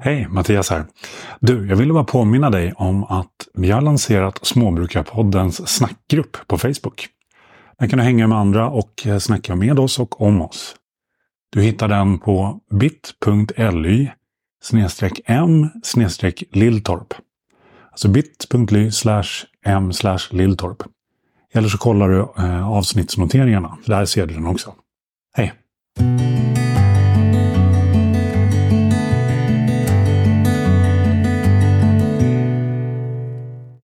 Hej! Mattias här. Du, jag ville bara påminna dig om att vi har lanserat Småbrukarpoddens snackgrupp på Facebook. Där kan du hänga med andra och eh, snacka med oss och om oss. Du hittar den på bit.ly m lilltorp. Alltså bit.ly m lilltorp. Eller så kollar du eh, avsnittsnoteringarna. Där ser du den också. Hej!